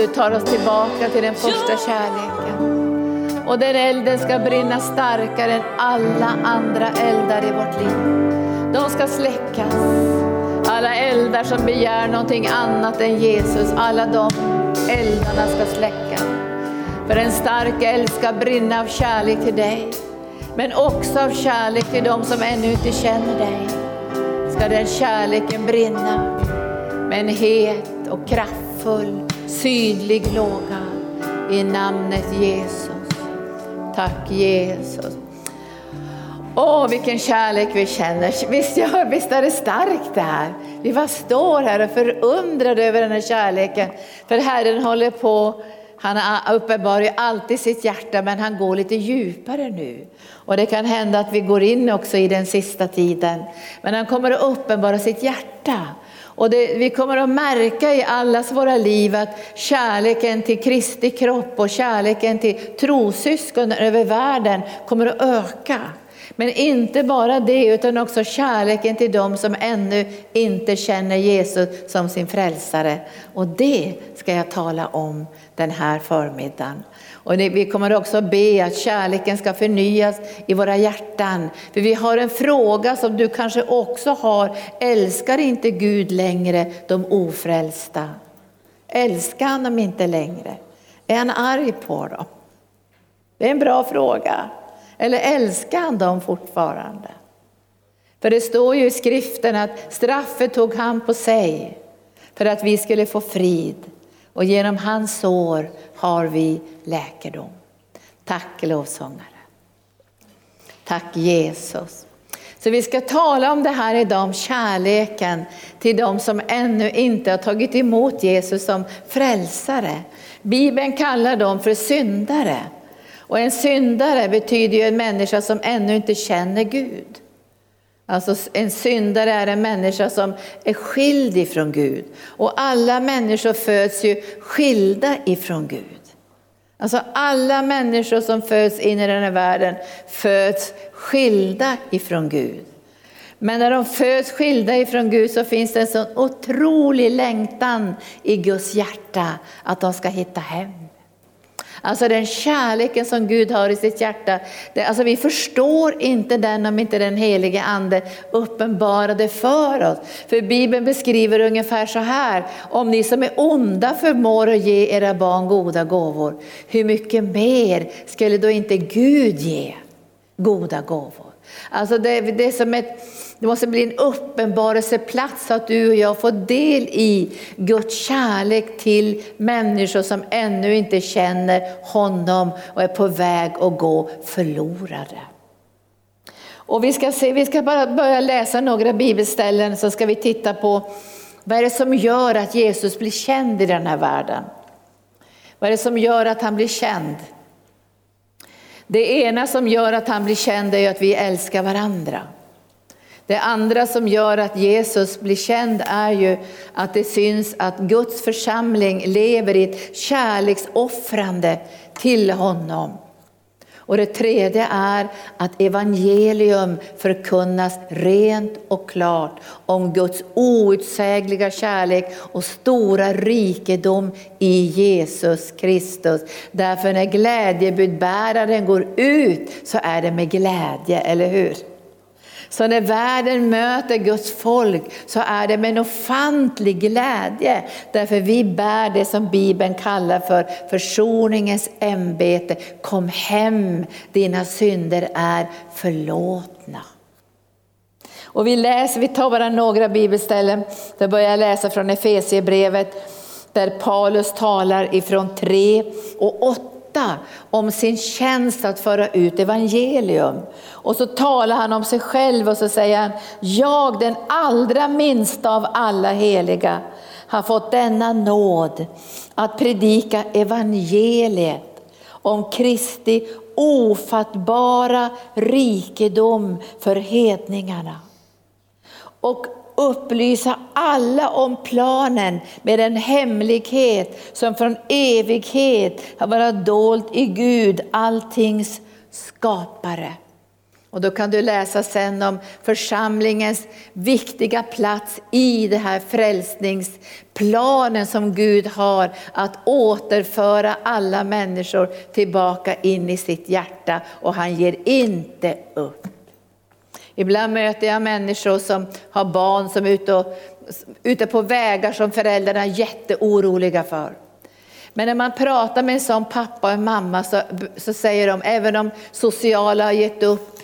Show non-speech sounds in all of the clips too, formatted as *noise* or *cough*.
du tar oss tillbaka till den första kärleken. Och den elden ska brinna starkare än alla andra eldar i vårt liv. De ska släckas. Alla eldar som begär någonting annat än Jesus, alla de eldarna ska släckas. För en stark eld ska brinna av kärlek till dig, men också av kärlek till de som ännu inte känner dig. Ska den kärleken brinna med en het och kraftfull, sydlig låga i namnet Jesus. Tack Jesus. Åh, vilken kärlek vi känner. Visst, ja, visst är det starkt det här. Vi bara står här och förundrade över den här kärleken. För Herren håller på, han uppenbarar ju alltid sitt hjärta men han går lite djupare nu. Och det kan hända att vi går in också i den sista tiden. Men han kommer att uppenbara sitt hjärta. Och det, vi kommer att märka i allas våra liv att kärleken till Kristi kropp och kärleken till trosyskon över världen kommer att öka. Men inte bara det, utan också kärleken till dem som ännu inte känner Jesus som sin frälsare. Och det ska jag tala om den här förmiddagen. Och vi kommer också be att kärleken ska förnyas i våra hjärtan. För vi har en fråga som du kanske också har. Älskar inte Gud längre de ofrälsta? Älskar han dem inte längre? Är han arg på dem? Det är en bra fråga. Eller älskar han dem fortfarande? För det står ju i skriften att straffet tog han på sig för att vi skulle få frid. Och genom hans sår har vi läkedom. Tack lovsångare. Tack Jesus. Så vi ska tala om det här idag, om kärleken till de som ännu inte har tagit emot Jesus som frälsare. Bibeln kallar dem för syndare. Och en syndare betyder ju en människa som ännu inte känner Gud. Alltså en syndare är en människa som är skild ifrån Gud. Och alla människor föds ju skilda ifrån Gud. Alltså alla människor som föds in i den här världen föds skilda ifrån Gud. Men när de föds skilda ifrån Gud så finns det en sån otrolig längtan i Guds hjärta att de ska hitta hem. Alltså den kärleken som Gud har i sitt hjärta, det, alltså vi förstår inte den om inte den helige Ande uppenbarar det för oss. För Bibeln beskriver ungefär så här, om ni som är onda förmår att ge era barn goda gåvor, hur mycket mer skulle då inte Gud ge goda gåvor? Alltså det, det, är som ett, det måste bli en uppenbarelseplats så att du och jag får del i Guds kärlek till människor som ännu inte känner honom och är på väg att gå förlorade. Och vi ska, se, vi ska bara börja läsa några bibelställen så ska vi titta på vad är det som gör att Jesus blir känd i den här världen? Vad är det som gör att han blir känd? Det ena som gör att han blir känd är att vi älskar varandra. Det andra som gör att Jesus blir känd är ju att det syns att Guds församling lever i ett kärleksoffrande till honom. Och det tredje är att evangelium förkunnas rent och klart om Guds outsägliga kärlek och stora rikedom i Jesus Kristus. Därför när glädjebudbäraren går ut så är det med glädje, eller hur? Så när världen möter Guds folk så är det med en ofantlig glädje. Därför vi bär det som Bibeln kallar för försoningens ämbete. Kom hem, dina synder är förlåtna. Och vi, läser, vi tar bara några bibelställen. Då börjar jag läsa från Efesierbrevet där Paulus talar ifrån 3 och 8 8 om sin tjänst att föra ut evangelium. Och så talar han om sig själv och så säger han, jag den allra minsta av alla heliga har fått denna nåd att predika evangeliet om Kristi ofattbara rikedom för hedningarna. Och upplysa alla om planen med en hemlighet som från evighet har varit dolt i Gud, alltings skapare. Och då kan du läsa sen om församlingens viktiga plats i den här frälsningsplanen som Gud har att återföra alla människor tillbaka in i sitt hjärta och han ger inte upp. Ibland möter jag människor som har barn som är ute, och, ute på vägar som föräldrarna är jätteoroliga för. Men när man pratar med en sån pappa och en mamma så, så säger de, även om sociala har gett upp,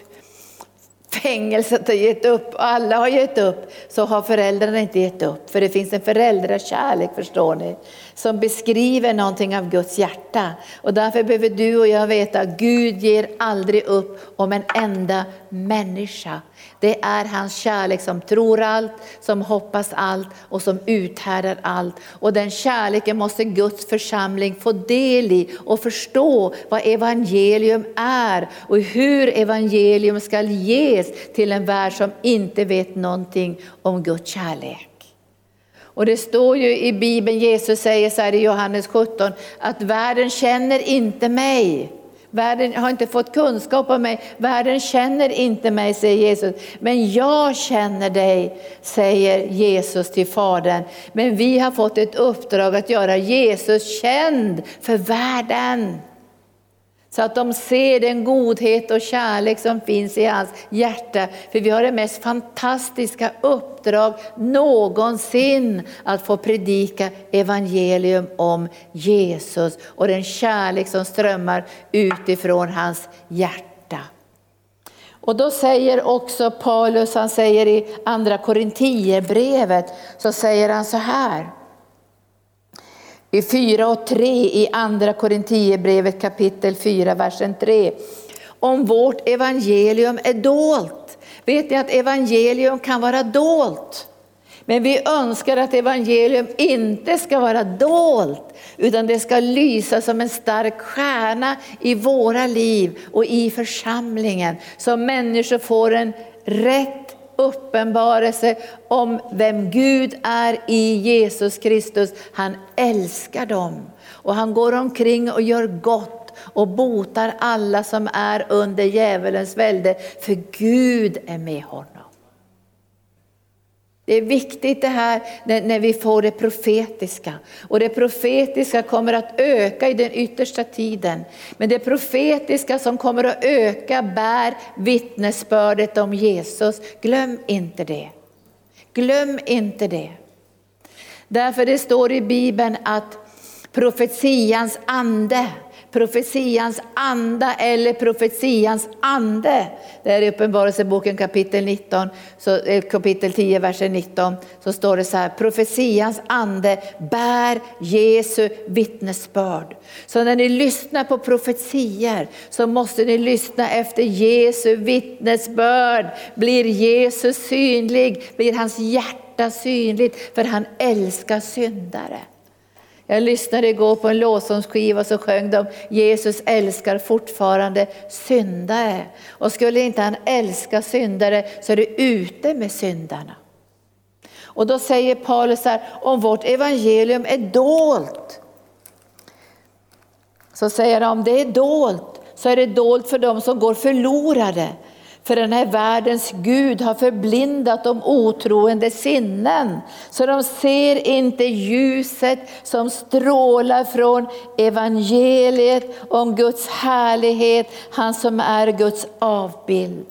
fängelset har gett upp, alla har gett upp, så har föräldrarna inte gett upp. För det finns en föräldrakärlek, förstår ni, som beskriver någonting av Guds hjärta. Och därför behöver du och jag veta att Gud ger aldrig upp om en enda människa. Det är hans kärlek som tror allt, som hoppas allt och som uthärdar allt. Och den kärleken måste Guds församling få del i och förstå vad evangelium är och hur evangelium ska ges till en värld som inte vet någonting om Guds kärlek. Och det står ju i Bibeln, Jesus säger så här i Johannes 17, att världen känner inte mig. Världen har inte fått kunskap om mig, världen känner inte mig, säger Jesus. Men jag känner dig, säger Jesus till Fadern. Men vi har fått ett uppdrag att göra Jesus känd för världen. Så att de ser den godhet och kärlek som finns i hans hjärta. För vi har det mest fantastiska uppdrag någonsin att få predika evangelium om Jesus och den kärlek som strömmar utifrån hans hjärta. Och då säger också Paulus, han säger i andra Korintierbrevet, så säger han så här. I 4 och 3 i andra Korinthierbrevet kapitel 4, versen 3. Om vårt evangelium är dolt. Vet ni att evangelium kan vara dolt? Men vi önskar att evangelium inte ska vara dolt, utan det ska lysa som en stark stjärna i våra liv och i församlingen. Så människor får en rätt uppenbarelse om vem Gud är i Jesus Kristus. Han älskar dem och han går omkring och gör gott och botar alla som är under djävulens välde, för Gud är med honom. Det är viktigt det här när vi får det profetiska. Och det profetiska kommer att öka i den yttersta tiden. Men det profetiska som kommer att öka bär vittnesbördet om Jesus. Glöm inte det. Glöm inte det. Därför det står i Bibeln att profetians ande profetians anda eller profetians ande. Det är i Uppenbarelseboken kapitel 19, så, eh, kapitel 10, versen 19, så står det så här, profetians ande bär Jesu vittnesbörd. Så när ni lyssnar på profetier så måste ni lyssna efter Jesu vittnesbörd. Blir Jesus synlig, blir hans hjärta synligt, för han älskar syndare. Jag lyssnade igår på en lovsångsskiva så sjöng de Jesus älskar fortfarande syndare. Och skulle inte han älska syndare så är det ute med syndarna. Och då säger Paulus här, om vårt evangelium är dolt, så säger han om det är dolt så är det dolt för dem som går förlorade. För den här världens Gud har förblindat de otroende sinnen, så de ser inte ljuset som strålar från evangeliet om Guds härlighet, han som är Guds avbild.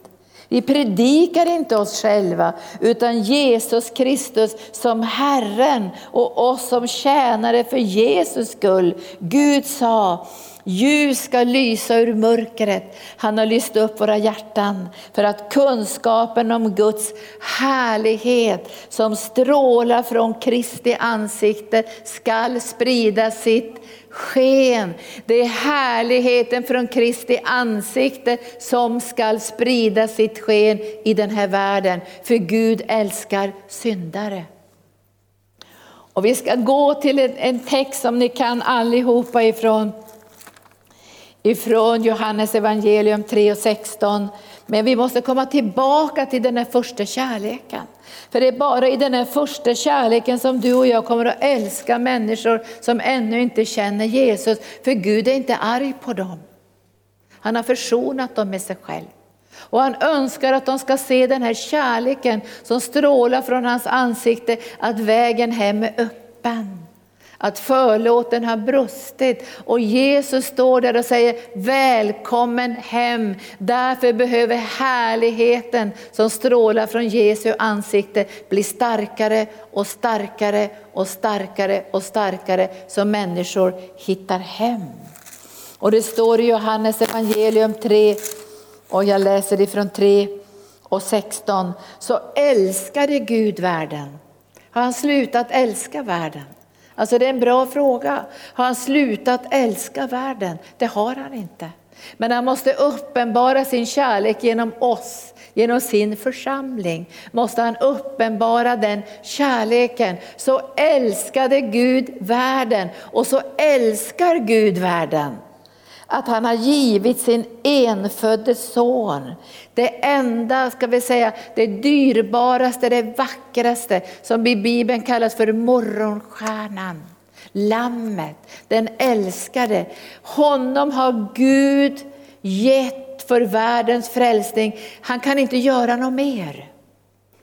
Vi predikar inte oss själva, utan Jesus Kristus som Herren och oss som tjänare för Jesus skull. Gud sa, Ljus ska lysa ur mörkret. Han har lyst upp våra hjärtan för att kunskapen om Guds härlighet som strålar från Kristi ansikte skall sprida sitt sken. Det är härligheten från Kristi ansikte som skall sprida sitt sken i den här världen. För Gud älskar syndare. Och vi ska gå till en text som ni kan allihopa ifrån ifrån Johannes evangelium 3 och 16. Men vi måste komma tillbaka till den här första kärleken. För det är bara i den här första kärleken som du och jag kommer att älska människor som ännu inte känner Jesus. För Gud är inte arg på dem. Han har försonat dem med sig själv. Och han önskar att de ska se den här kärleken som strålar från hans ansikte, att vägen hem är öppen. Att förlåten har brustit och Jesus står där och säger välkommen hem. Därför behöver härligheten som strålar från Jesu ansikte bli starkare och starkare och starkare och starkare så människor hittar hem. Och det står i Johannes evangelium 3 och jag läser ifrån 3 och 16. Så älskade Gud världen. Har han slutat älska världen? Alltså det är en bra fråga. Har han slutat älska världen? Det har han inte. Men han måste uppenbara sin kärlek genom oss, genom sin församling. Måste han uppenbara den kärleken. Så älskade Gud världen och så älskar Gud världen att han har givit sin enfödde son. Det enda, ska vi säga, det dyrbaraste, det vackraste som i Bibeln kallas för morgonstjärnan. Lammet, den älskade. Honom har Gud gett för världens frälsning. Han kan inte göra något mer.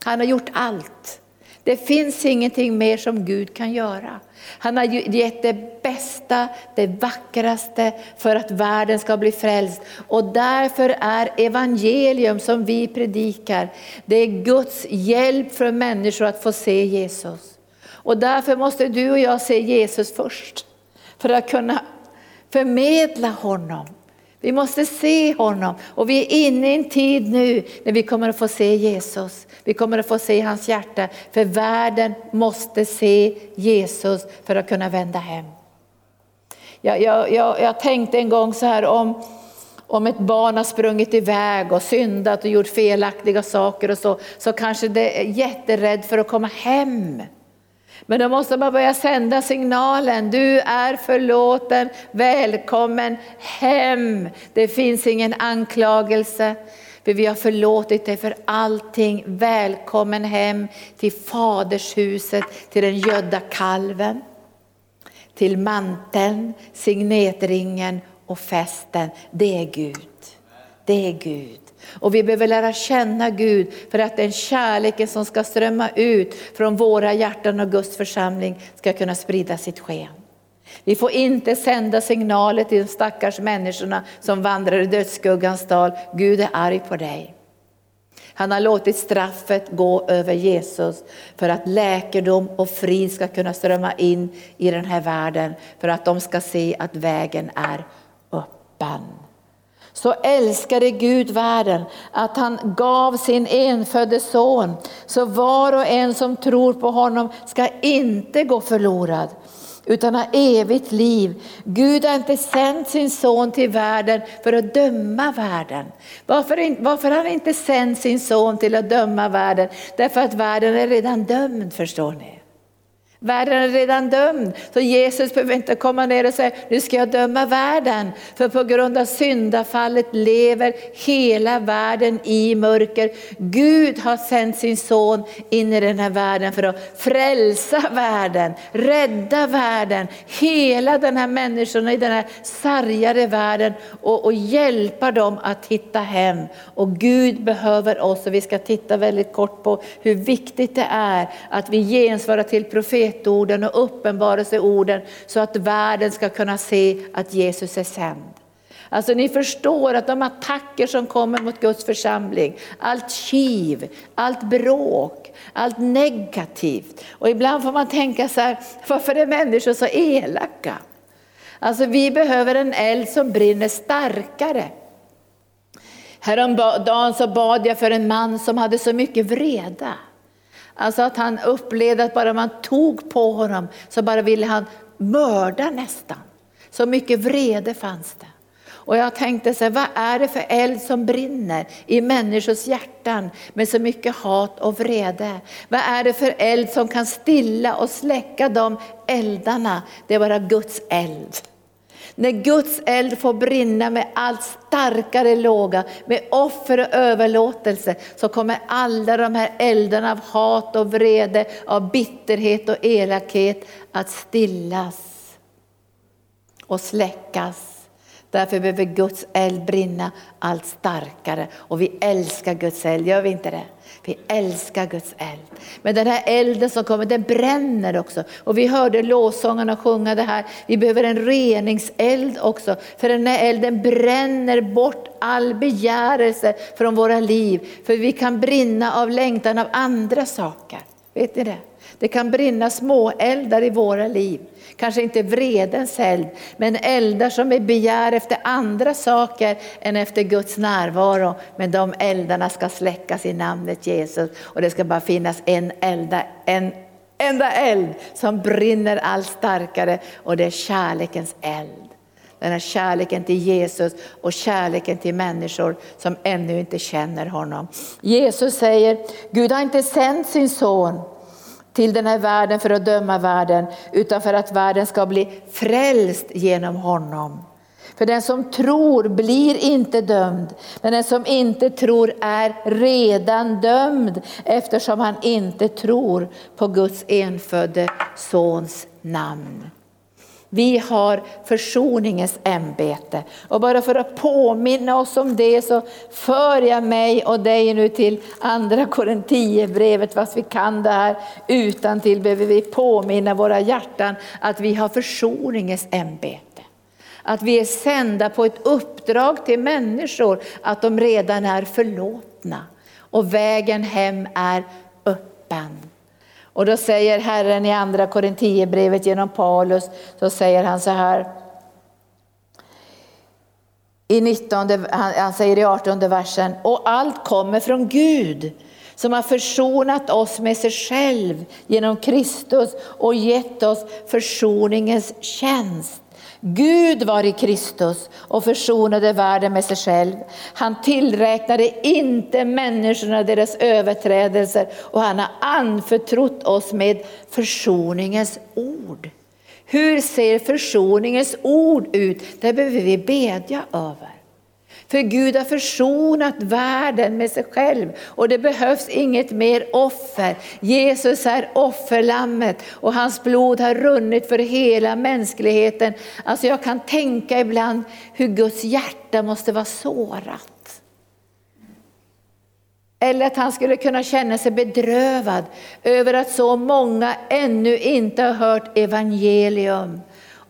Han har gjort allt. Det finns ingenting mer som Gud kan göra. Han har gett det bästa, det vackraste för att världen ska bli frälst. Och därför är evangelium som vi predikar, det är Guds hjälp för människor att få se Jesus. Och därför måste du och jag se Jesus först, för att kunna förmedla honom. Vi måste se honom och vi är inne i en tid nu när vi kommer att få se Jesus. Vi kommer att få se hans hjärta, för världen måste se Jesus för att kunna vända hem. Jag, jag, jag, jag tänkte en gång så här om, om ett barn har sprungit iväg och syndat och gjort felaktiga saker och så, så kanske det är jätterädd för att komma hem. Men då måste man börja sända signalen, du är förlåten, välkommen hem. Det finns ingen anklagelse, för vi har förlåtit dig för allting. Välkommen hem till fadershuset, till den gödda kalven, till manteln, signetringen och festen. Det är Gud. Det är Gud. Och vi behöver lära känna Gud för att den kärleken som ska strömma ut från våra hjärtan och Guds församling ska kunna sprida sitt sken. Vi får inte sända signaler till de stackars människorna som vandrar i dödsskuggans dal. Gud är arg på dig. Han har låtit straffet gå över Jesus för att läkedom och frid ska kunna strömma in i den här världen. För att de ska se att vägen är öppen så älskade Gud världen att han gav sin enfödde son. Så var och en som tror på honom ska inte gå förlorad utan ha evigt liv. Gud har inte sänt sin son till världen för att döma världen. Varför, varför har han inte sänt sin son till att döma världen? Därför att världen är redan dömd förstår ni. Världen är redan dömd, så Jesus behöver inte komma ner och säga, nu ska jag döma världen. För på grund av syndafallet lever hela världen i mörker. Gud har sänt sin son in i den här världen för att frälsa världen, rädda världen, hela den här människorna i den här sargade världen och, och hjälpa dem att hitta hem. Och Gud behöver oss och vi ska titta väldigt kort på hur viktigt det är att vi gensvarar till profeten profetorden och uppenbarelseorden så att världen ska kunna se att Jesus är sänd. Alltså ni förstår att de attacker som kommer mot Guds församling, allt kiv, allt bråk, allt negativt. Och ibland får man tänka så här, varför är människor så elaka? Alltså vi behöver en eld som brinner starkare. Häromdagen så bad jag för en man som hade så mycket vreda. Alltså att han upplevde att bara man tog på honom så bara ville han mörda nästan. Så mycket vrede fanns det. Och jag tänkte så här, vad är det för eld som brinner i människors hjärtan med så mycket hat och vrede? Vad är det för eld som kan stilla och släcka de eldarna? Det är bara Guds eld. När Guds eld får brinna med allt starkare låga, med offer och överlåtelse, så kommer alla de här eldarna av hat och vrede, av bitterhet och elakhet att stillas och släckas. Därför behöver Guds eld brinna allt starkare. Och vi älskar Guds eld, gör vi inte det? Vi älskar Guds eld. Men den här elden som kommer, den bränner också. Och vi hörde lovsångarna sjunga det här. Vi behöver en reningseld också. För den här elden bränner bort all begärelse från våra liv. För vi kan brinna av längtan av andra saker. Vet ni det? Det kan brinna små eldar i våra liv. Kanske inte vredens eld, men eldar som är begär efter andra saker än efter Guds närvaro. Men de eldarna ska släckas i namnet Jesus och det ska bara finnas en, elda, en enda eld som brinner allt starkare och det är kärlekens eld. Den här kärleken till Jesus och kärleken till människor som ännu inte känner honom. Jesus säger, Gud har inte sänt sin son till den här världen för att döma världen, utan för att världen ska bli frälst genom honom. För den som tror blir inte dömd, men den som inte tror är redan dömd eftersom han inte tror på Guds enfödde Sons namn. Vi har försoningens ämbete. Och bara för att påminna oss om det så för jag mig och dig nu till andra Korinthierbrevet, fast vi kan det här utan till behöver vi påminna våra hjärtan att vi har försoningens ämbete. Att vi är sända på ett uppdrag till människor, att de redan är förlåtna. Och vägen hem är öppen. Och då säger Herren i andra Korintierbrevet genom Paulus, så säger han så här. I 19, han säger i 18 versen, och allt kommer från Gud som har försonat oss med sig själv genom Kristus och gett oss försoningens tjänst. Gud var i Kristus och försonade världen med sig själv. Han tillräknade inte människorna deras överträdelser och han har anförtrott oss med försoningens ord. Hur ser försoningens ord ut? Det behöver vi bedja över. För Gud har försonat världen med sig själv och det behövs inget mer offer. Jesus är offerlammet och hans blod har runnit för hela mänskligheten. Alltså jag kan tänka ibland hur Guds hjärta måste vara sårat. Eller att han skulle kunna känna sig bedrövad över att så många ännu inte har hört evangelium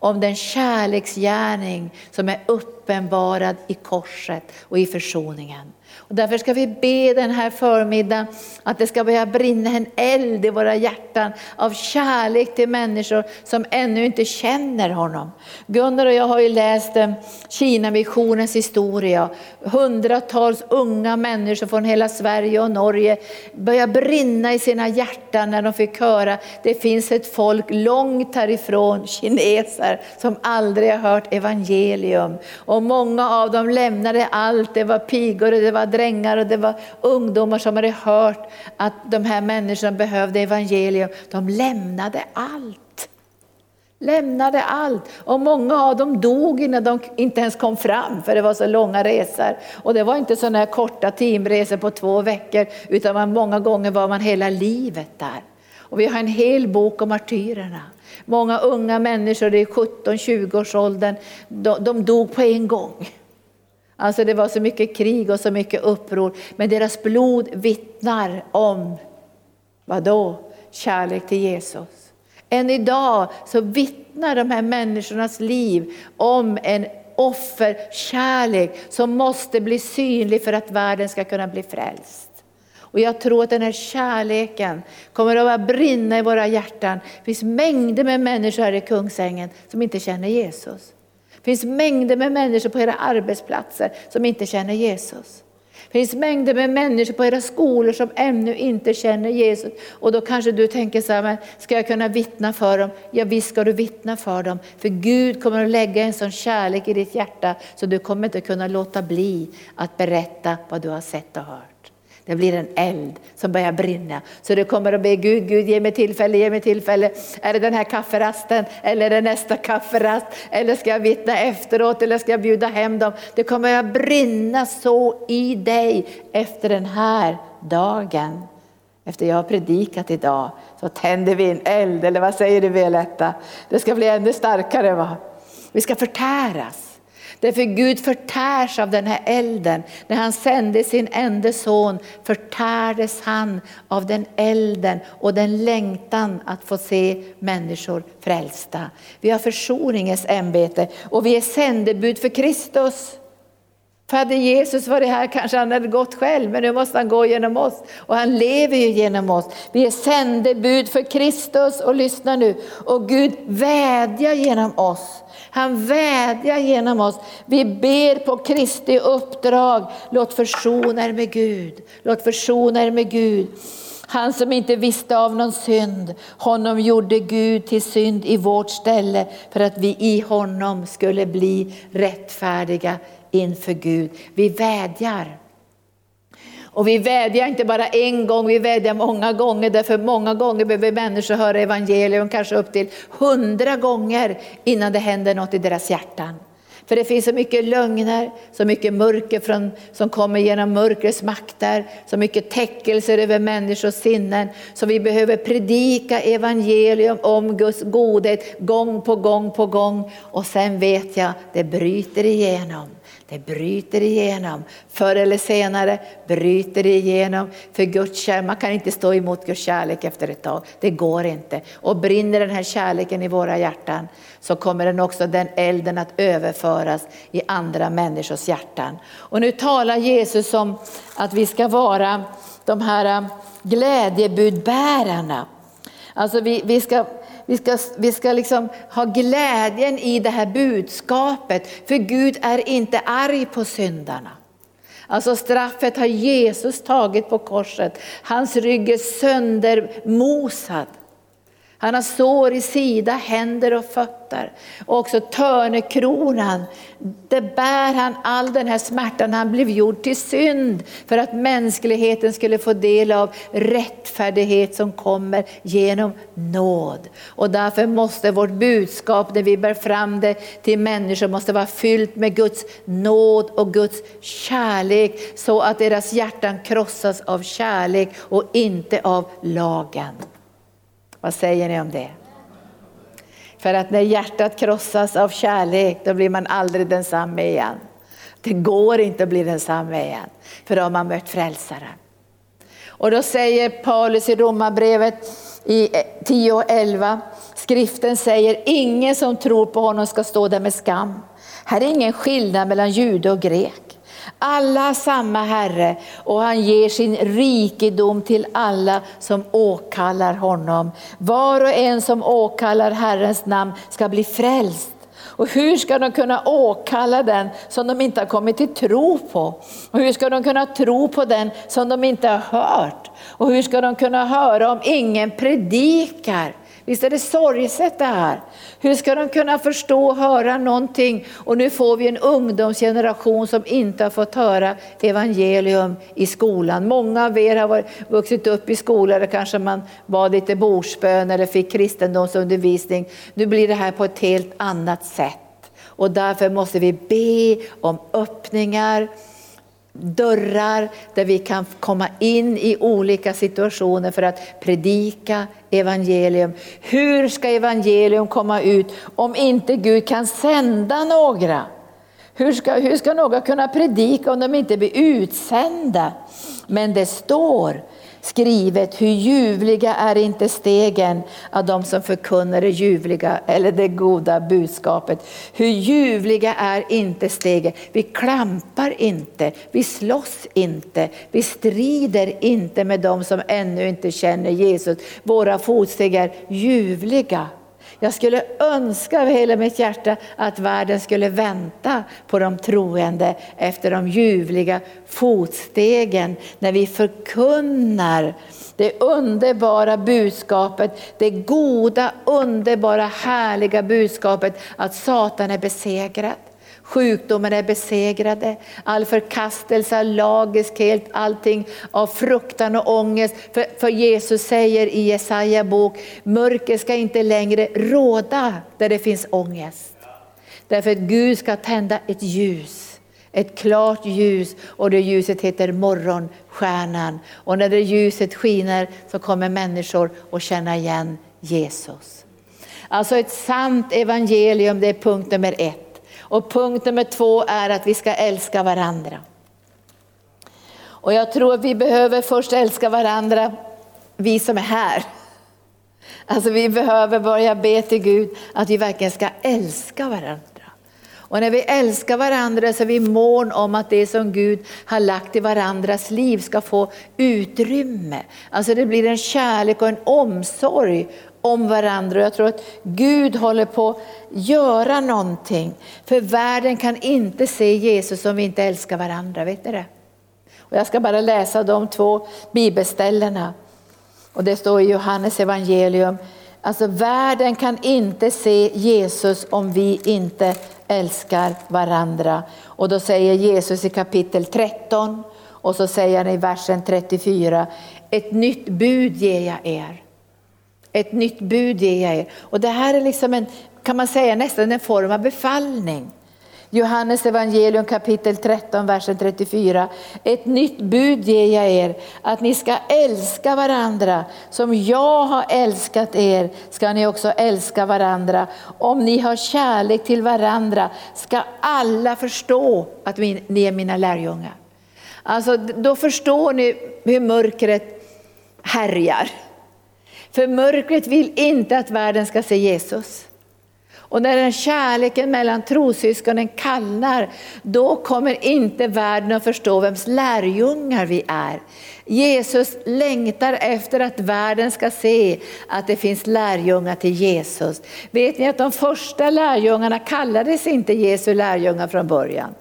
om den kärleksgärning som är uppenbarad i korset och i försoningen. Och därför ska vi be den här förmiddagen att det ska börja brinna en eld i våra hjärtan av kärlek till människor som ännu inte känner honom. Gunnar och jag har ju läst eh, Kina-missionens historia. Hundratals unga människor från hela Sverige och Norge börjar brinna i sina hjärtan när de fick höra det finns ett folk långt härifrån, kineser, som aldrig har hört evangelium. Och många av dem lämnade allt, det var pigor, det var drängar och det var ungdomar som hade hört att de här människorna behövde evangelium. De lämnade allt. Lämnade allt. Och många av dem dog innan de inte ens kom fram för det var så långa resor. Och det var inte sådana här korta teamresor på två veckor utan man, många gånger var man hela livet där. Och vi har en hel bok om martyrerna. Många unga människor i 17-20-årsåldern, de, de dog på en gång. Alltså det var så mycket krig och så mycket uppror. Men deras blod vittnar om, vadå? Kärlek till Jesus. Än idag så vittnar de här människornas liv om en offerkärlek som måste bli synlig för att världen ska kunna bli frälst. Och jag tror att den här kärleken kommer att brinna i våra hjärtan. Det finns mängder med människor här i Kungsängen som inte känner Jesus. Det finns mängder med människor på era arbetsplatser som inte känner Jesus. Det finns mängder med människor på era skolor som ännu inte känner Jesus. Och då kanske du tänker så här, men ska jag kunna vittna för dem? Ja visst ska du vittna för dem. För Gud kommer att lägga en sån kärlek i ditt hjärta så du kommer inte kunna låta bli att berätta vad du har sett och hört. Det blir en eld som börjar brinna. Så du kommer att be Gud, Gud ge mig tillfälle, ge mig tillfälle. Är det den här kafferasten eller är det nästa kafferast? Eller ska jag vittna efteråt eller ska jag bjuda hem dem? Det kommer att brinna så i dig efter den här dagen. Efter jag har predikat idag så tänder vi en eld, eller vad säger du Violetta? Det ska bli ännu starkare va? Vi ska förtäras. Därför Gud förtärs av den här elden. När han sände sin enda son förtärdes han av den elden och den längtan att få se människor frälsta. Vi har försoningens ämbete och vi är sändebud för Kristus. För hade Jesus varit här kanske han hade gått själv, men nu måste han gå genom oss. Och han lever ju genom oss. Vi är sändebud för Kristus och lyssna nu. Och Gud vädjar genom oss. Han vädjar genom oss. Vi ber på Kristi uppdrag. Låt försona er med Gud. Låt försona er med Gud. Han som inte visste av någon synd, honom gjorde Gud till synd i vårt ställe för att vi i honom skulle bli rättfärdiga inför Gud. Vi vädjar. Och vi vädjar inte bara en gång, vi vädjar många gånger. Därför många gånger behöver människor höra evangelium, kanske upp till hundra gånger innan det händer något i deras hjärtan. För det finns så mycket lögner, så mycket mörker från, som kommer genom mörkrets makter, så mycket täckelser över människors sinnen. Så vi behöver predika evangelium om Guds godhet gång på gång på gång. Och sen vet jag, det bryter igenom. Det bryter igenom. Förr eller senare bryter det igenom. För Guds kärlek, man kan inte stå emot Guds kärlek efter ett tag. Det går inte. Och brinner den här kärleken i våra hjärtan så kommer den också den elden att överföras i andra människors hjärtan. Och nu talar Jesus om att vi ska vara de här äh, glädjebudbärarna. Alltså vi, vi ska vi ska, vi ska liksom ha glädjen i det här budskapet. För Gud är inte arg på syndarna. Alltså straffet har Jesus tagit på korset. Hans rygg är söndermosad. Han har sår i sida, händer och fötter. Och också törnekronan. Det bär han all den här smärtan. Han blev gjord till synd för att mänskligheten skulle få del av rättfärdighet som kommer genom nåd. Och därför måste vårt budskap när vi bär fram det till människor måste vara fyllt med Guds nåd och Guds kärlek så att deras hjärtan krossas av kärlek och inte av lagen. Vad säger ni om det? För att när hjärtat krossas av kärlek, då blir man aldrig densamme igen. Det går inte att bli densamme igen, för då har man mött frälsaren. Och då säger Paulus i Romarbrevet i 10 och 11, skriften säger ingen som tror på honom ska stå där med skam. Här är ingen skillnad mellan jude och grek. Alla samma Herre och han ger sin rikedom till alla som åkallar honom. Var och en som åkallar Herrens namn ska bli frälst. Och hur ska de kunna åkalla den som de inte har kommit till tro på? Och hur ska de kunna tro på den som de inte har hört? Och hur ska de kunna höra om ingen predikar? Visst är det sorgset det här? Hur ska de kunna förstå och höra någonting? Och nu får vi en ungdomsgeneration som inte har fått höra evangelium i skolan. Många av er har vuxit upp i skolor där kanske man var lite bordsbön eller fick kristendomsundervisning. Nu blir det här på ett helt annat sätt. Och därför måste vi be om öppningar, dörrar där vi kan komma in i olika situationer för att predika evangelium. Hur ska evangelium komma ut om inte Gud kan sända några? Hur ska, hur ska några kunna predika om de inte blir utsända? Men det står skrivet, hur ljuvliga är inte stegen av de som förkunnar det ljuvliga eller det goda budskapet. Hur ljuvliga är inte stegen. Vi klampar inte, vi slåss inte, vi strider inte med de som ännu inte känner Jesus. Våra fotsteg är ljuvliga. Jag skulle önska av hela mitt hjärta att världen skulle vänta på de troende efter de ljuvliga fotstegen när vi förkunnar det underbara budskapet, det goda, underbara, härliga budskapet att Satan är besegrad. Sjukdomen är besegrade, all förkastelse, lagiskhet, allting av fruktan och ångest. För, för Jesus säger i Jesaja bok, mörker ska inte längre råda där det finns ångest. Därför att Gud ska tända ett ljus, ett klart ljus och det ljuset heter morgonstjärnan. Och när det ljuset skiner så kommer människor att känna igen Jesus. Alltså ett sant evangelium, det är punkt nummer ett. Och punkt nummer två är att vi ska älska varandra. Och jag tror att vi behöver först älska varandra, vi som är här. Alltså vi behöver börja be till Gud att vi verkligen ska älska varandra. Och när vi älskar varandra så är vi mån om att det som Gud har lagt i varandras liv ska få utrymme. Alltså det blir en kärlek och en omsorg om varandra. Jag tror att Gud håller på att göra någonting. För världen kan inte se Jesus om vi inte älskar varandra, vet ni det? Och jag ska bara läsa de två bibelställena. Och det står i Johannes evangelium. Alltså världen kan inte se Jesus om vi inte älskar varandra. Och då säger Jesus i kapitel 13 och så säger han i versen 34, ett nytt bud ger jag er. Ett nytt bud ger jag er. Och det här är liksom en, kan man säga nästan en form av befallning. Johannes evangelium kapitel 13, versen 34. Ett nytt bud ger jag er, att ni ska älska varandra. Som jag har älskat er ska ni också älska varandra. Om ni har kärlek till varandra ska alla förstå att ni är mina lärjungar. Alltså, då förstår ni hur mörkret härjar. För mörkret vill inte att världen ska se Jesus. Och när den kärleken mellan trossyskonen kallnar, då kommer inte världen att förstå vems lärjungar vi är. Jesus längtar efter att världen ska se att det finns lärjungar till Jesus. Vet ni att de första lärjungarna kallades inte Jesu lärjungar från början?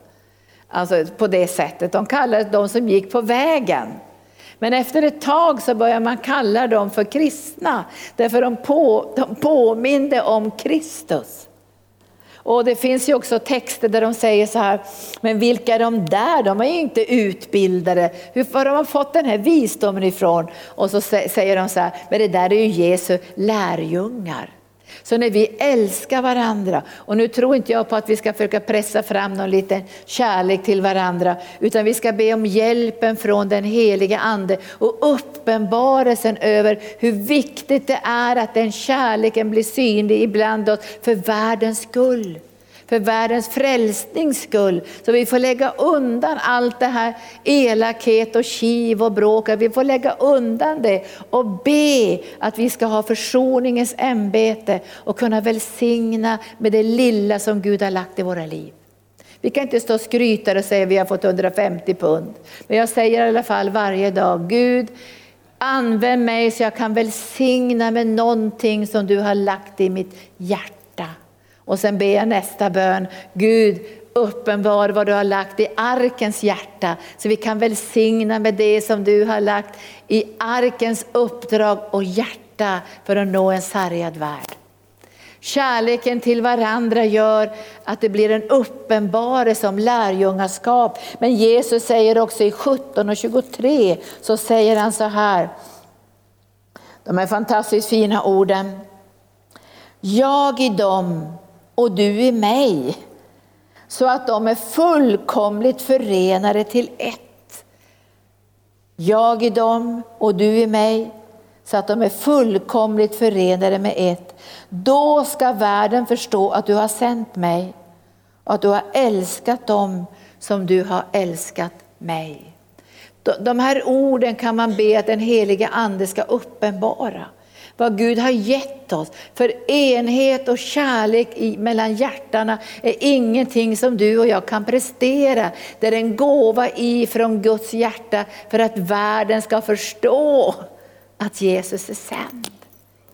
Alltså på det sättet, de kallades de som gick på vägen. Men efter ett tag så börjar man kalla dem för kristna, därför de, på, de påminde om Kristus. Och det finns ju också texter där de säger så här, men vilka är de där? De är ju inte utbildade. Hur har de fått den här visdomen ifrån? Och så säger de så här, men det där är ju Jesu lärjungar. Så när vi älskar varandra, och nu tror inte jag på att vi ska försöka pressa fram någon liten kärlek till varandra, utan vi ska be om hjälpen från den heliga Ande och uppenbarelsen över hur viktigt det är att den kärleken blir synlig ibland oss för världens skull för världens frälsnings skull. Så vi får lägga undan allt det här elakhet och kiv och bråk. Vi får lägga undan det och be att vi ska ha försoningens ämbete och kunna välsigna med det lilla som Gud har lagt i våra liv. Vi kan inte stå och skryta och säga att vi har fått 150 pund. Men jag säger i alla fall varje dag, Gud använd mig så jag kan välsigna med någonting som du har lagt i mitt hjärta. Och sen ber jag nästa bön, Gud uppenbar vad du har lagt i arkens hjärta, så vi kan välsigna med det som du har lagt i arkens uppdrag och hjärta för att nå en sargad värld. Kärleken till varandra gör att det blir en uppenbarelse om lärjungaskap. Men Jesus säger också i 17 och 23, så säger han så här, de är fantastiskt fina orden. Jag i dem och du i mig, så att de är fullkomligt förenade till ett. Jag i dem och du i mig, så att de är fullkomligt förenade med ett. Då ska världen förstå att du har sänt mig och att du har älskat dem som du har älskat mig. De här orden kan man be att den heliga Ande ska uppenbara vad Gud har gett oss. För enhet och kärlek i, mellan hjärtana är ingenting som du och jag kan prestera. Det är en gåva ifrån Guds hjärta för att världen ska förstå att Jesus är sänd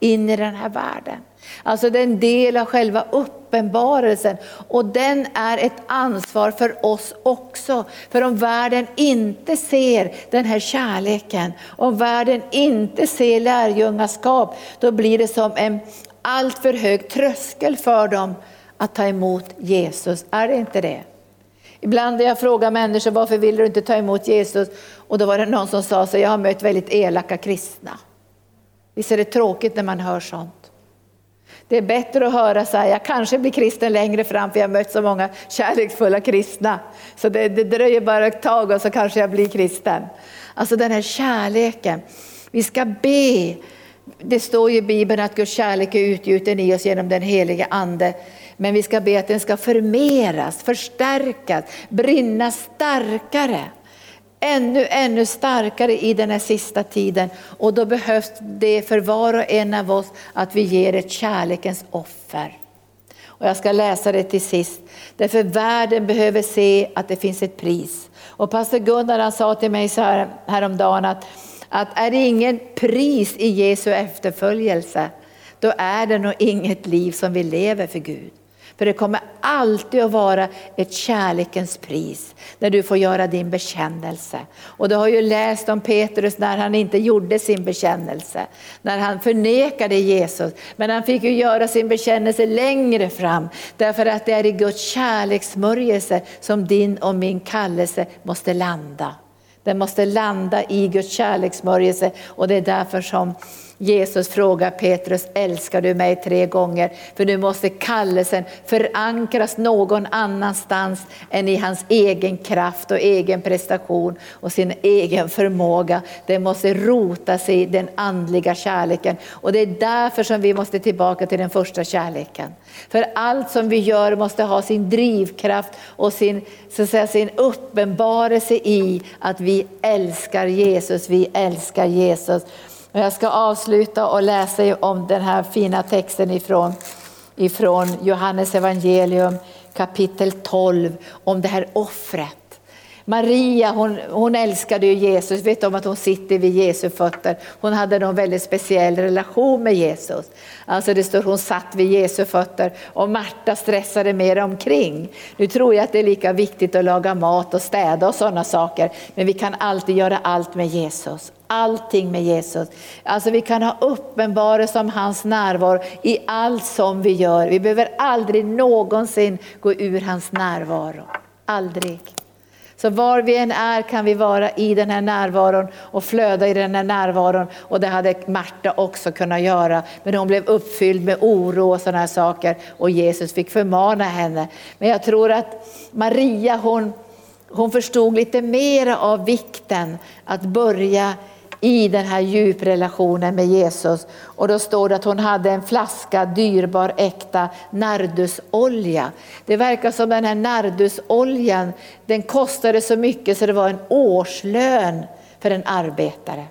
in i den här världen. Alltså det är en del av själva uppenbarelsen och den är ett ansvar för oss också. För om världen inte ser den här kärleken, om världen inte ser lärjungaskap, då blir det som en alltför hög tröskel för dem att ta emot Jesus. Är det inte det? Ibland när jag frågar människor varför vill du inte ta emot Jesus? Och då var det någon som sa så jag har mött väldigt elaka kristna. Visst är det tråkigt när man hör sånt? Det är bättre att höra så här, jag kanske blir kristen längre fram för jag har mött så många kärleksfulla kristna. Så det, det dröjer bara ett tag och så kanske jag blir kristen. Alltså den här kärleken. Vi ska be Det står ju i Bibeln att Guds kärlek är utgjuten i oss genom den helige Ande. Men vi ska be att den ska förmeras, förstärkas, brinna starkare. Ännu, ännu starkare i den här sista tiden. Och då behövs det för var och en av oss att vi ger ett kärlekens offer. Och jag ska läsa det till sist. Därför världen behöver se att det finns ett pris. Och pastor Gunnar han sa till mig så här häromdagen att, att är det ingen pris i Jesu efterföljelse, då är det nog inget liv som vi lever för Gud. För det kommer alltid att vara ett kärlekens pris när du får göra din bekännelse. Och du har ju läst om Petrus när han inte gjorde sin bekännelse, när han förnekade Jesus. Men han fick ju göra sin bekännelse längre fram, därför att det är i Guds kärleksmörjelse som din och min kallelse måste landa. Den måste landa i Guds kärleksmörjelse och det är därför som Jesus frågar Petrus, älskar du mig tre gånger? För nu måste kallelsen förankras någon annanstans än i hans egen kraft och egen prestation och sin egen förmåga. Det måste rota sig i den andliga kärleken och det är därför som vi måste tillbaka till den första kärleken. För allt som vi gör måste ha sin drivkraft och sin, så att säga, sin uppenbarelse i att vi älskar Jesus, vi älskar Jesus. Och jag ska avsluta och läsa om den här fina texten ifrån, ifrån Johannes evangelium kapitel 12 om det här offret. Maria hon, hon älskade ju Jesus, vet om att hon sitter vid Jesu fötter. Hon hade en väldigt speciell relation med Jesus. Alltså det står hon satt vid Jesu fötter och Marta stressade mer omkring. Nu tror jag att det är lika viktigt att laga mat och städa och sådana saker. Men vi kan alltid göra allt med Jesus. Allting med Jesus. Alltså vi kan ha uppenbarelse om hans närvaro i allt som vi gör. Vi behöver aldrig någonsin gå ur hans närvaro. Aldrig. Så var vi än är kan vi vara i den här närvaron och flöda i den här närvaron. Och det hade Marta också kunnat göra. Men hon blev uppfylld med oro och sådana här saker. Och Jesus fick förmana henne. Men jag tror att Maria hon, hon förstod lite mer av vikten att börja i den här djuprelationen med Jesus. Och då står det att hon hade en flaska dyrbar äkta nardusolja. Det verkar som den här nardusoljan, den kostade så mycket så det var en årslön för en arbetare.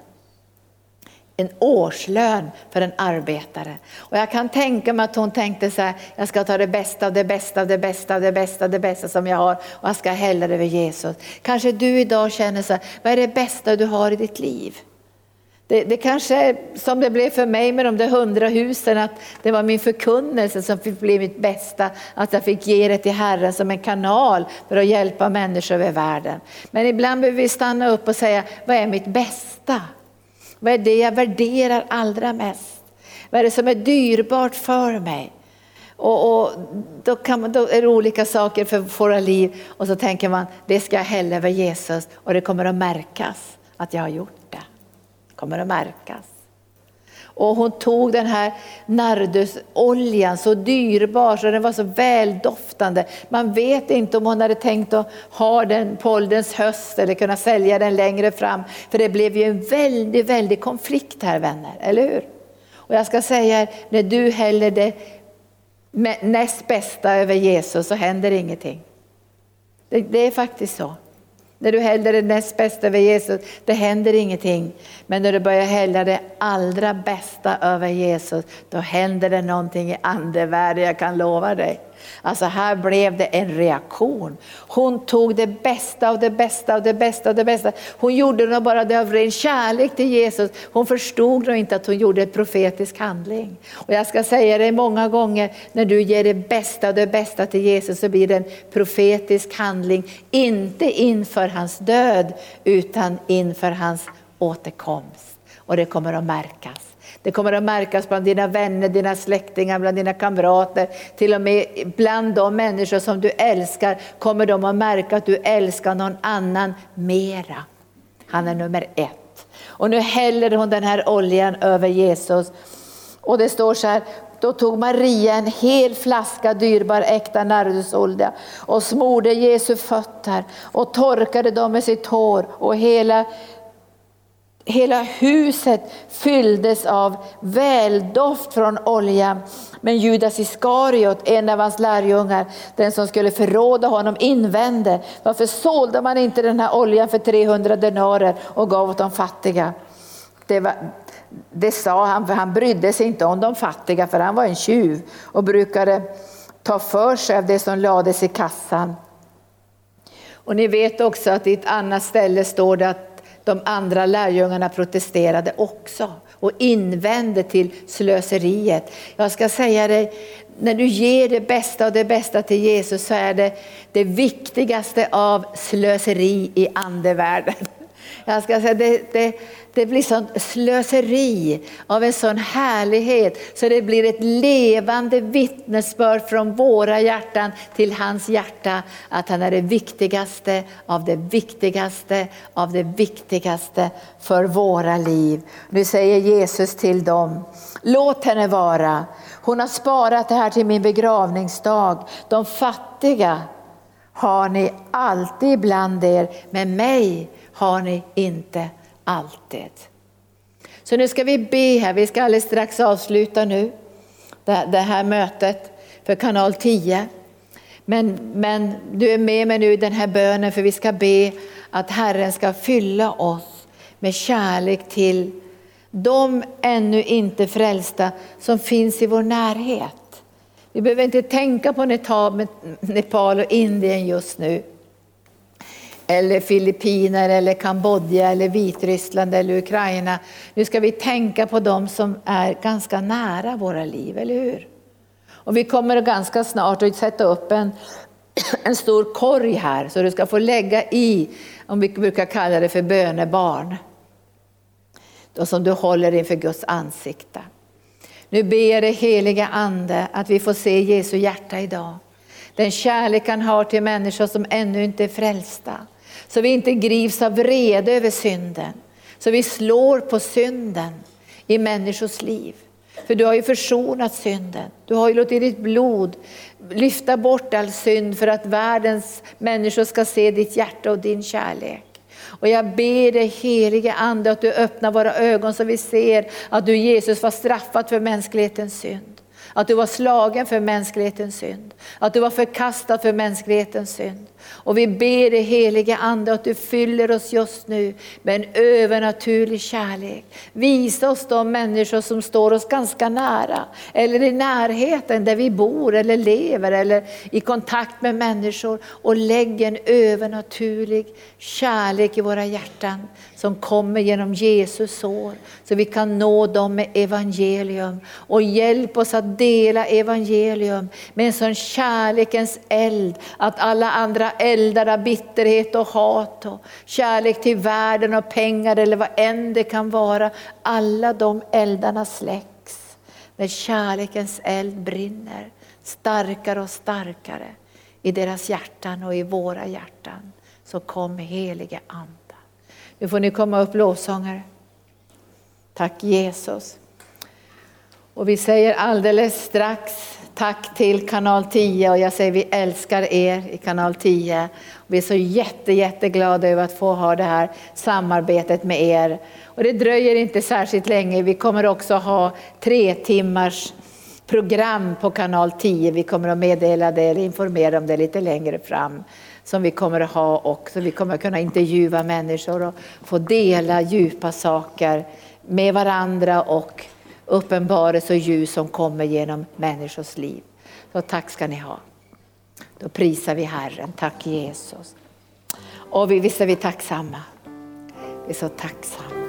En årslön för en arbetare. Och jag kan tänka mig att hon tänkte så här, jag ska ta det bästa av det bästa av det bästa av det bästa av det bästa som jag har och jag ska hälla det över Jesus. Kanske du idag känner så här, vad är det bästa du har i ditt liv? Det, det kanske är som det blev för mig med de där hundra husen, att det var min förkunnelse som fick bli mitt bästa, att jag fick ge det till Herren som en kanal för att hjälpa människor över världen. Men ibland behöver vi stanna upp och säga, vad är mitt bästa? Vad är det jag värderar allra mest? Vad är det som är dyrbart för mig? Och, och då, kan man, då är det olika saker för våra liv och så tänker man, det ska jag hälla över Jesus och det kommer att märkas att jag har gjort kommer att märkas. Och hon tog den här nardusoljan, så dyrbar, så den var så väldoftande. Man vet inte om hon hade tänkt att ha den på ålderns höst eller kunna sälja den längre fram. För det blev ju en väldig, väldig konflikt här vänner, eller hur? Och jag ska säga när du häller det näst bästa över Jesus så händer ingenting. Det, det är faktiskt så. När du häller det näst bästa över Jesus, det händer ingenting. Men när du börjar hälla det allra bästa över Jesus, då händer det någonting i andevärlden, jag kan lova dig. Alltså här blev det en reaktion. Hon tog det bästa av det bästa av det bästa av det bästa. Hon gjorde nog bara det av ren kärlek till Jesus. Hon förstod nog inte att hon gjorde en profetisk handling. Och jag ska säga det många gånger, när du ger det bästa av det bästa till Jesus så blir det en profetisk handling. Inte inför hans död utan inför hans återkomst. Och det kommer att märkas. Det kommer att märkas bland dina vänner, dina släktingar, bland dina kamrater. Till och med bland de människor som du älskar kommer de att märka att du älskar någon annan mera. Han är nummer ett. Och nu häller hon den här oljan över Jesus. Och det står så här, då tog Maria en hel flaska dyrbar äkta nardusolja och smorde Jesu fötter och torkade dem med sitt hår och hela hela huset fylldes av väldoft från olja. Men Judas Iskariot, en av hans lärjungar, den som skulle förråda honom, invände, varför sålde man inte den här oljan för 300 denarer och gav åt de fattiga? Det, var, det sa han, för han brydde sig inte om de fattiga, för han var en tjuv och brukade ta för sig av det som lades i kassan. Och ni vet också att i ett annat ställe står det att de andra lärjungarna protesterade också och invände till slöseriet. Jag ska säga dig, när du ger det bästa och det bästa till Jesus så är det det viktigaste av slöseri i andevärlden. Jag ska säga, det, det, det blir sånt slöseri av en sån härlighet så det blir ett levande vittnesbörd från våra hjärtan till hans hjärta att han är det viktigaste av det viktigaste av det viktigaste för våra liv. Nu säger Jesus till dem, låt henne vara. Hon har sparat det här till min begravningsdag. De fattiga har ni alltid bland er, men mig har ni inte alltid. Så nu ska vi be här, vi ska alldeles strax avsluta nu det här mötet för kanal 10. Men, men du är med mig nu i den här bönen för vi ska be att Herren ska fylla oss med kärlek till de ännu inte frälsta som finns i vår närhet. Vi behöver inte tänka på Nepal och Indien just nu eller Filippinerna, eller Kambodja, eller Vitryssland eller Ukraina. Nu ska vi tänka på dem som är ganska nära våra liv, eller hur? Och vi kommer ganska snart att sätta upp en, *clears throat* en stor korg här så du ska få lägga i, om vi brukar kalla det för bönebarn. Då som du håller inför Guds ansikte. Nu ber jag dig heliga Ande att vi får se Jesu hjärta idag. Den kärlek han har till människor som ännu inte är frälsta. Så vi inte grips av vrede över synden. Så vi slår på synden i människors liv. För du har ju försonat synden. Du har ju låtit ditt blod lyfta bort all synd för att världens människor ska se ditt hjärta och din kärlek. Och jag ber dig helige Ande att du öppnar våra ögon så vi ser att du Jesus var straffad för mänsklighetens synd. Att du var slagen för mänsklighetens synd. Att du var förkastad för mänsklighetens synd. Och vi ber dig helige Ande att du fyller oss just nu med en övernaturlig kärlek. Visa oss de människor som står oss ganska nära eller i närheten där vi bor eller lever eller i kontakt med människor och lägg en övernaturlig kärlek i våra hjärtan som kommer genom Jesus sår så vi kan nå dem med evangelium. Och hjälp oss att dela evangelium med en sån kärlekens eld att alla andra eldar av bitterhet och hat och kärlek till världen och pengar eller vad än det kan vara. Alla de eldarna släcks när kärlekens eld brinner starkare och starkare i deras hjärtan och i våra hjärtan. Så kom helige Ande. Nu får ni komma upp lovsångare. Tack Jesus. Och vi säger alldeles strax tack till kanal 10 och jag säger vi älskar er i kanal 10. Vi är så jätte, jätteglada över att få ha det här samarbetet med er. Och det dröjer inte särskilt länge. Vi kommer också ha tre timmars program på kanal 10. Vi kommer att meddela det eller informera om det lite längre fram som vi kommer att ha också. Vi kommer att kunna intervjua människor och få dela djupa saker med varandra och uppenbarelse och ljus som kommer genom människors liv. Så tack ska ni ha. Då prisar vi Herren. Tack Jesus. Och vi, visst är vi tacksamma. Vi är så tacksamma.